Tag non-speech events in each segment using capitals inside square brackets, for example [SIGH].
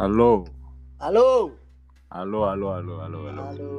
Halo. Halo. Halo, halo, halo, halo, halo. Halo.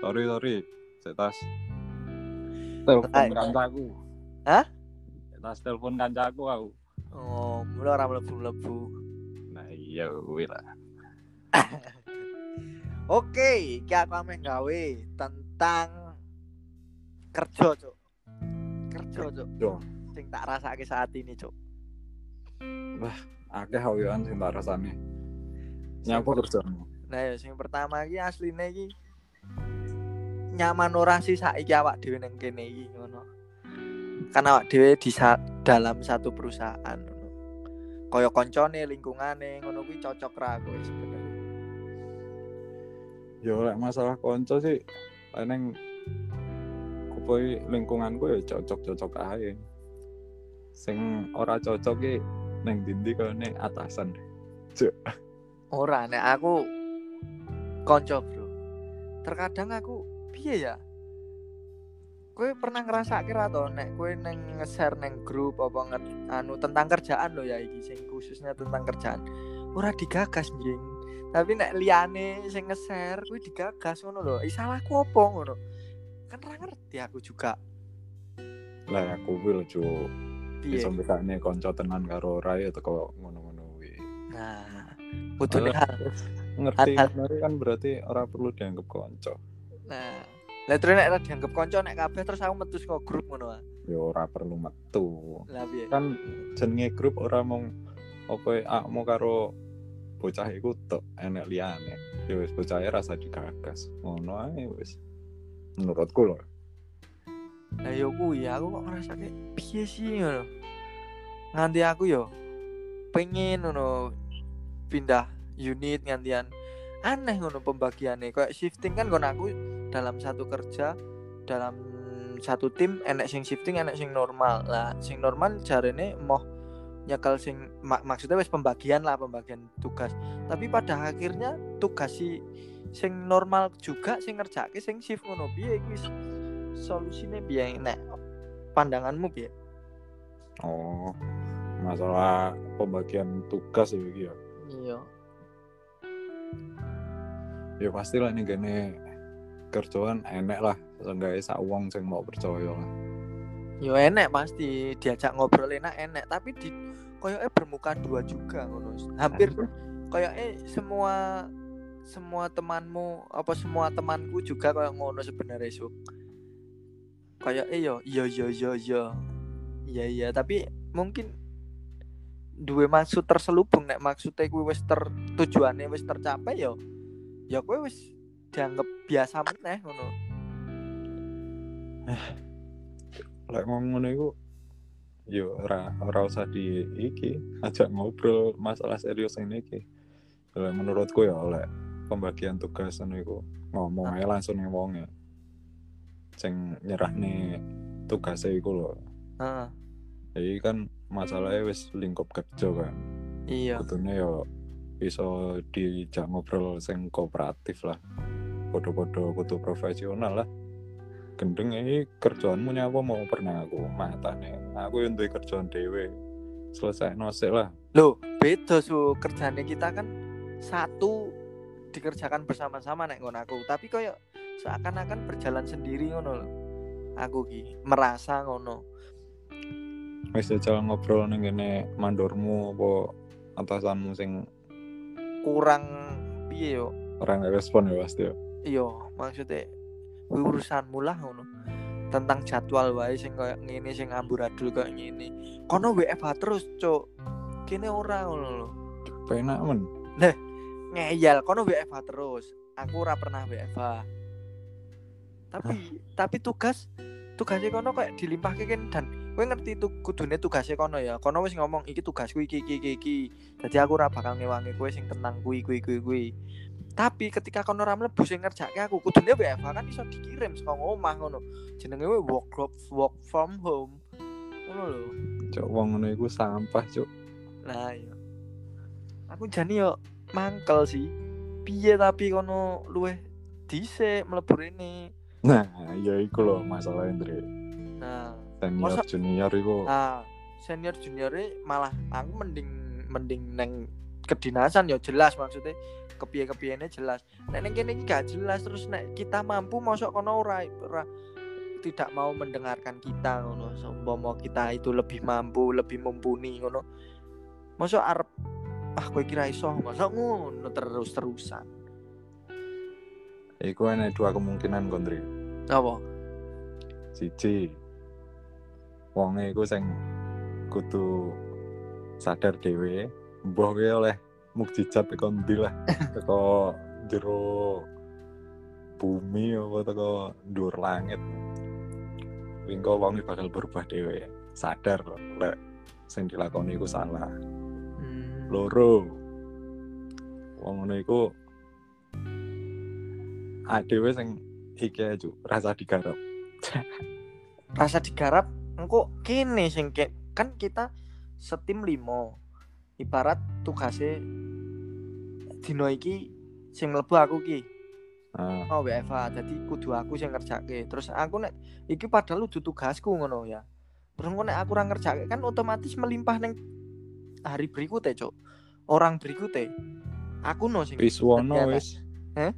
Sorry, sorry. Setas. Telepon Hai. kancaku. Hah? Setas telepon kancaku aku. Oh, mulai orang mlebu-mlebu. Nah, iya kuwi lah. [LAUGHS] Oke, iki aku ame gawe tentang kerja, Cuk. Kerja, Cuk. Sing tak rasake saat ini, Cuk. Akeh hawean sing tak rasane. Nyapa kerjamu? Nah, ya sing pertama iki asline iki nyaman ora sih saiki awak dhewe ning kene iki ngono. Kan awak dhewe di sa- dalam satu perusahaan ngono. Kaya koncone, lingkungane ngono kuwi cocok ra kowe sebenarnya. Ya lek masalah konco sih neng kuwi lingkunganku ya cocok-cocok ae. Sing ora cocok ki neng dindi kene atasan. Ora nek aku konco, Bro. Terkadang aku piye ya? Kowe pernah ngerasake ra to nek kowe neng nge-share neng grup apa nge anu tentang kerjaan lo ya iki sing khususnya tentang kerjaan. Ora digagas njing. Tapi nek liyane sing nge-share kuwi digagas ngono lho. Ih salahku apa ngono? Kan ora ngerti aku juga. Lah aku lho Cuk. Piye? Bisa mbekane konco tenan karo ora ya teko ngono-ngono kuwi. Nah, Alah. hal. Ngerti Hal-hal. ngono kan berarti ora perlu dianggap konco. Nah, lah terus nek ora dianggap konco nek kabeh terus aku metu saka grup ngono ah. Ya ora perlu metu. Lah piye? Kan jenenge grup ora mung apa akmu karo bocah iku tok enek liyane. Ya wis bocah rasa digagas. Ngono ae wis. Menurutku lho. Lah yo kuwi aku kok ngrasake piye sih ngono. Nganti aku yo pengen ngono pindah unit ngantian. Aneh ngono pembagiannya. Kayak shifting kan kon aku dalam satu kerja dalam satu tim enek sing shifting enek sing normal. Lah sing normal jarene mau nyekel sing mak maksudnya wis pembagian lah pembagian tugas. Tapi pada akhirnya tugas si sing normal juga sing ngerjake sing shift ngono. Piye wis solusine piye nek pandanganmu piye Oh. Masalah pembagian tugas ya ya. iya Ya pasti lah nih gini kerjaan enek lah. Seenggaknya sak wong sing mau percaya lah. yo enek pasti diajak ngobrol enak enek tapi di koyoke bermuka dua juga ngono hampir koyoke semua semua temanmu apa semua temanku juga kayak ngono sebenarnya su koyoke yo yo yo yo yo iya iya tapi mungkin duwe maksud terselubung nek maksudnya kuwi wis ter tujuannya wis tercapai yo ya kowe wis dianggap biasa meneh ngono Lek ngomong ngono iku yo ora ora usah di iki ajak ngobrol masalah serius ini iki. Lek menurutku ya lek pembagian tugas ngono iku ngomong aja langsung wonge. Sing nyerahne tugasnya iku lho. Heeh, Jadi kan masalahnya wis lingkup kerja kan. iya Kudune yo iso dijak ngobrol sing kooperatif lah. Podo-podo kudu profesional lah. Gendeng ini kerjaanmu nyapa mau pernah aku matane. Aku yang duwe kerjaan dewe. Selesai nosek lah. Loh, beda su kerjanya kita kan satu dikerjakan bersama-sama nek ngono aku, tapi koyo seakan-akan berjalan sendiri ngono lho. Aku ki merasa ngono. Wis jajal ngobrol ning kene mandormu apa atasanmu sing Kurang piye yo. orang respon ya pasti ya. Iya, maksudnya urusanmu lah ngono. Tentang jadwal wae sing koyo ngene sing amburadul koyo ngene. Kono WFH terus, Cuk. Kene ora ngono lho. Penak men. ngeyel kono WFH terus aku ora pernah WFH tapi tapi tugas tugasnya kono kayak dilimpahke kan dan kowe ngerti tuh kudune tugasnya kono ya kono wis ngomong iki tugasku iki iki iki iki jadi aku ora bakal ngewangi kowe sing tenang kuwi kuwi kuwi kuwi tapi ketika kono ora mlebu sing ngerjake aku kudune WFH kan iso dikirim saka omah ngono jenenge we work work from home ngono lho Cok wong ngono iku sampah, Cuk. Nah iya. Aku jani yo mangkel sih. Piye tapi kono luweh dhisik mlebu rene. Nah, ya iku lho masalah Andre. Nah, Senior Masa- junior iku. Nah senior junior malah aku mending mending neng kedinasan ya jelas maksudnya. Kepiye kepiyene jelas. Nek neng kene iki gak jelas terus nek kita mampu mosok kono ora ora tidak mau mendengarkan kita ngono. Seumpama kita itu lebih mampu lebih mumpuni ngono. Mosok arep ah kowe kira iso. Mosok ngono terus terusan Iku ada dua kemungkinan kontri. apa Siji, wonge iku sing kudu sadar dhewe, mbah oleh mukjizat teko ndi lah. [LAUGHS] Teko jero bumi apa teko dhuwur langit. Wingko wonge bakal berubah dhewe. Sadar lek sing dilakoni iku salah. hmm. Loro. Wong ngono iku adewe sing iki aja rasa digarap. [LAUGHS] rasa digarap engko kene sing ke, kan kita setim limo ibarat tugasnya dino iki sing mlebu aku ki Ah, oh WFA jadi kudu aku sing ngerjake terus aku nek iki padahal udah tugasku ngono ya terus engko nek aku ora ngerjake kan otomatis melimpah neng hari berikutnya cok orang berikutnya aku no sing Piswono Ternyata. wis. Hah?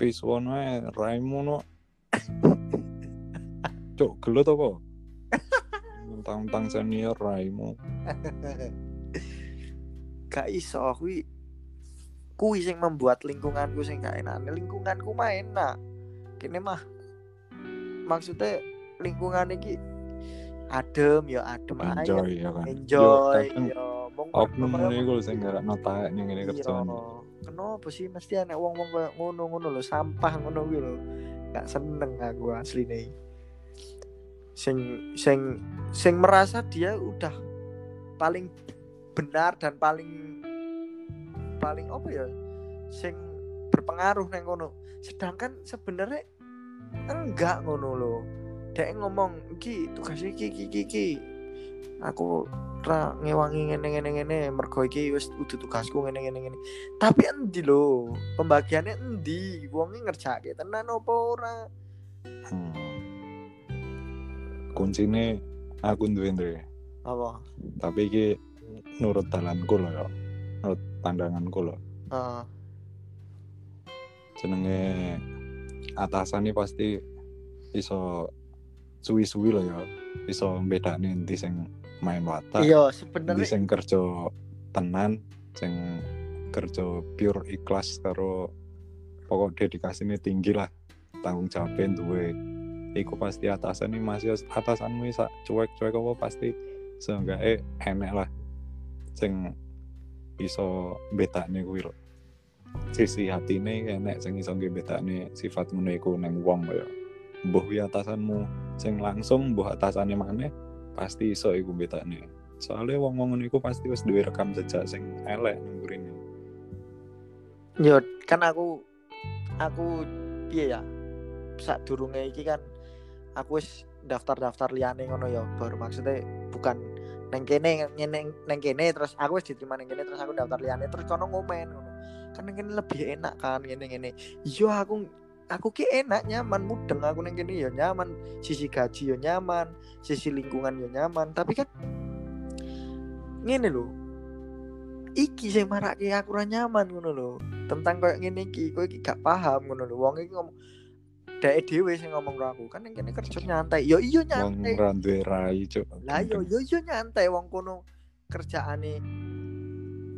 Piswono ae raimu no. Cuk, gelut apa? Tentang-tentang senior raimu. gak iso kuwi kuwi sing membuat lingkunganku sing gak enak lingkunganku mah enak kene mah maksudnya lingkungan iki adem ya adem aja Enjoy ya kan. enjoy ya Oknum ngono iku sing gak notak ning ngene iya. Kenapa sih? Mesti anak wong-wong koyo ngono-ngono lho sampah ngono kuwi lho. Gak seneng aku asline. Sing sing sing merasa dia udah paling benar dan paling paling apa ya? Sing berpengaruh neng kono sedangkan sebenarnya enggak ngono lho. Dia ngomong iki iki iki iki, iki aku ra ngewangi ngene ngene ngene mergo iki wis udah tugasku ngene ngene ngene tapi endi lho pembagiannya endi wonge ngerjake tenan apa ora Hmm. Kuncine aku duwe Ndre. apa Tapi iki nurut dalanku lho ya. Nurut pandanganku lho. Heeh. jenenge atasan ini pasti iso suwi-suwi loh ya iso bedane endi sing main watak iya sebenarnya sing kerja tenan sing kerja pure ikhlas karo pokok dedikasinya tinggi lah tanggung jawabnya duwe. Iku pasti atasan ini masih atasanmu sak cuek-cuek apa pasti seenggaknya enek lah sing iso betane kuwi lho. Sisi hatine enek sing iso ngebetane sifat ngono iku nang wong kaya mbuh atasanmu sing langsung mbuh atasane maneh pasti iso iku betane soalnya wong-wong ngono iku pasti wis duwe rekam jejak sing elek nang mrene yo kan aku aku piye ya? Saat durunge iki kan aku wis daftar-daftar liyane ngono ya baru maksudnya bukan neng kene neng neng kene terus aku wis diterima neng kene terus aku daftar liyane terus kono ngomen ngono. Kan neng kene lebih enak kan ngene ngene iya aku aku ki enak nyaman mudeng aku neng kene ya nyaman. Sisi gaji ya nyaman sisi lingkungan ya nyaman. Tapi kan ngene lho. Iki sing marake aku ora nyaman ngono lho. Tentang koyo ngene iki kowe iki gak paham ngono lho. Wong iki ngomong dhek dhewe sing ngomong karo aku. Kan yang kene kerja nyantai. Yo iya wong nyantai. ora duwe rai cuk. Lah yo yo yo nyantai. Wong kono kerjaane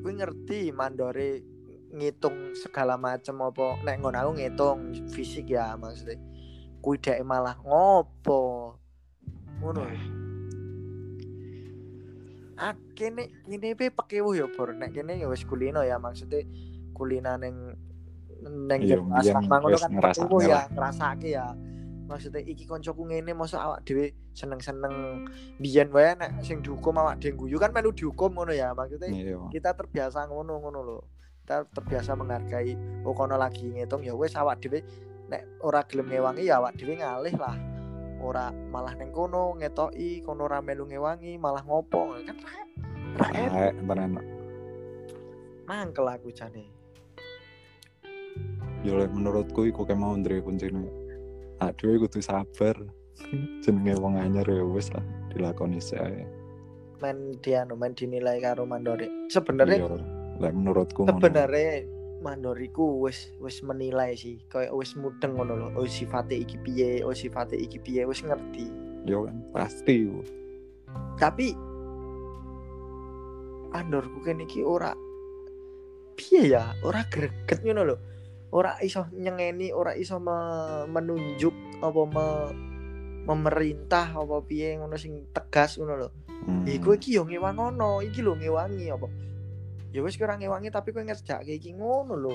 kuwi ngerti mandore ngitung segala macem apa. Nek ngono aku ngitung fisik ya maksudnya. Kuwi dhek malah ngopo? Ngono. Lho. ah kene pe pekewuh ya bor. Nek kene ya wis kulino ya maksudnya kulina neng neng Iya, mbiyen asrama ngono kan pekewuh ya ngrasake ya. Maksudnya iki koncoku ngene mosok awak dhewe seneng-seneng biyen wae nek sing dihukum awak dhewe guyu kan melu dihukum ngono ya. Maksudnya iya. kita terbiasa ngono ngono lho kita terbiasa menghargai oh kono lagi ngitung ya wis awak dhewe nek ora gelem ngewangi ya awak dhewe ngalih lah. Ora malah neng kono ngetoki kono ora melu ngewangi malah ngopo kan. Ra ra enak. Aek tenan mangkel aku jane. Lek menurutku iku kayak mau ndre kuncine. Aduh kudu sabar. [LAUGHS] Jenenge wong anyar ya wis lah dilakoni ae. Main dia anu, main dinilai karo Mandori. Sebenarnya Iya, lek menurutku sebenarnya Mandoriku wis wis menilai sih. Kayak wis mudeng ngono lho. Oh sifate iki piye? Oh sifate iki piye? Wis ngerti. Yo kan pasti. yo. tapi Andorku kan iki ora piye ya? Ora greget ngono lho. Ora iso nyengeni ora iso me- menunjuk apa me- memerintah apa piye ngono sing tegas ngono lho. Hmm. Iku iki yo ngewang ngono, iki lho ngewangi apa? Ya wis kira ngewangi tapi kowe ngerjake iki ngono lho.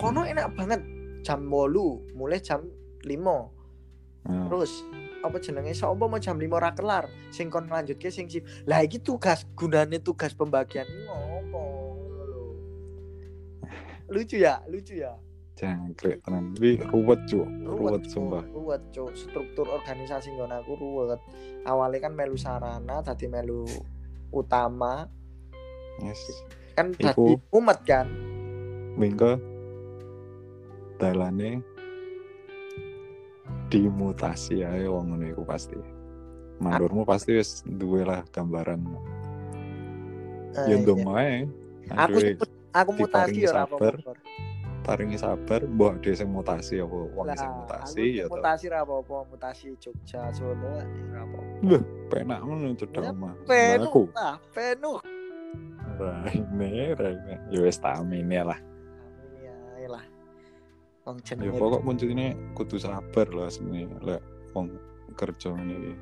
Kono enak banget jam 8, mulai jam 5. Nah, Terus apa jenenge sapa mau jam 5 ora kelar, sing kon nglanjutke sing sip. Lah iki tugas gunane tugas pembagian iki ngopo lho. Lucu ya, lucu ya. jangkrik tenan. Wi ruwet cuk, ruwet sumpah. Ruwet, Cuk. Struktur organisasi nggon aku ruwet. Awalnya kan melu sarana, tadi melu utama, Yes. kan dadi umat kan. Mingke dalane dimutasi ae wong ngono iku pasti. Mandormu pasti wis duwe lah gambaran. Eh, Ya iya. ndong ae. aku aku mutasi ya ora sabar, apa-apa. paringi sabar, mbok dhewe sing mutasi apa wong sing mutasi ya to. mutasi ra apa-apa, mutasi Jogja Solo ya ora apa-apa. Penak ngono cedhak Ya, omah. Penuh lah, penuh. Raine raine. Ya wis tak amine lah. Amin ya lah. Wong Ya jenenge pokok kuncinya kudu sabar lah sini lek wong kerja ngene iki.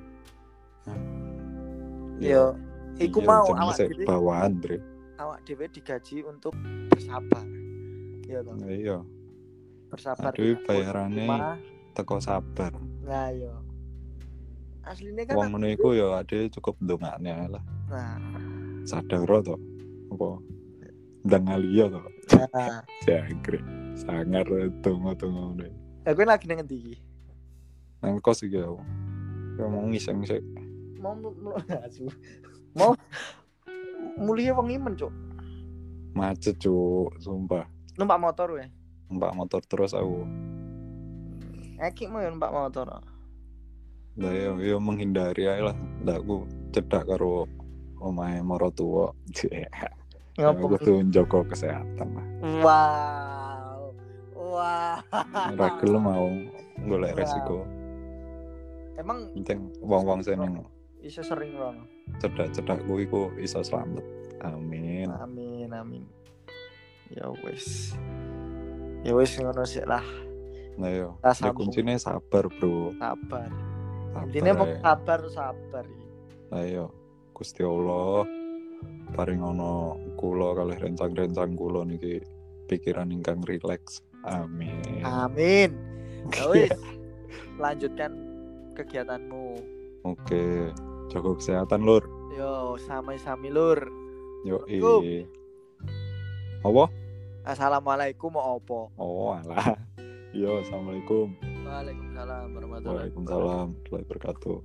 yo iku iya, mau awak dhewe bawaan, Dre. awak dhewe digaji untuk bersabar. Iya toh, Nah, Iya. bersabar. Aduh di bayarane teko sabar. Nah, yo. Aslinya kan Wong ngono iku ya ade cukup ndongakne lah. Nah, Sadaro to. Apa ndang alia to. nah. [LAUGHS] Jangkrik. Sangar dongo-dongo ngono. Eh, kowe lagi nang endi iki? Nang kos iki aku. Ya mau ngiseng sik. Mau. [LAUGHS] Mau mulia wong imen, Cuk. Macet cuk, sumpah. Numpak motor weh. Numpak motor terus aku. Eki mau ya numpak motor. Lah yo yo menghindari ae lah. Ndak aku cedak karo omahe moro tuwa. [LAUGHS] Aku Ngopo? tuh njogo kesehatan lah. Wow. Wah. Ora gelem mau golek Wow. resiko. Emang Penting wong-wong seneng iso sering rono. cedak-cedak kuwi ku iso slamet. Amin. Amin, amin. Ya wis. Ya wis ngono sih lah. Nah yo, sambung. kuncinya sabar, Bro. Sabar. Intinya mau sabar sabar. Nah yo, Gusti Allah paring ono kula kalih rencang-rencang kula niki pikiran ingkang rileks. Amin. Amin. [LAUGHS] Ya wis. Lanjutkan kegiatanmu. Oke. Jaga kesehatan, Lur. Yo, sami-sami lur. Yo Assalamualaikum. Apa? Assalamualaikum mau opo? Oh, alah. Yo, Assalamualaikum. Waalaikumsalam warahmatullahi Waalaikumsalam warahmatullahi wabarakatuh.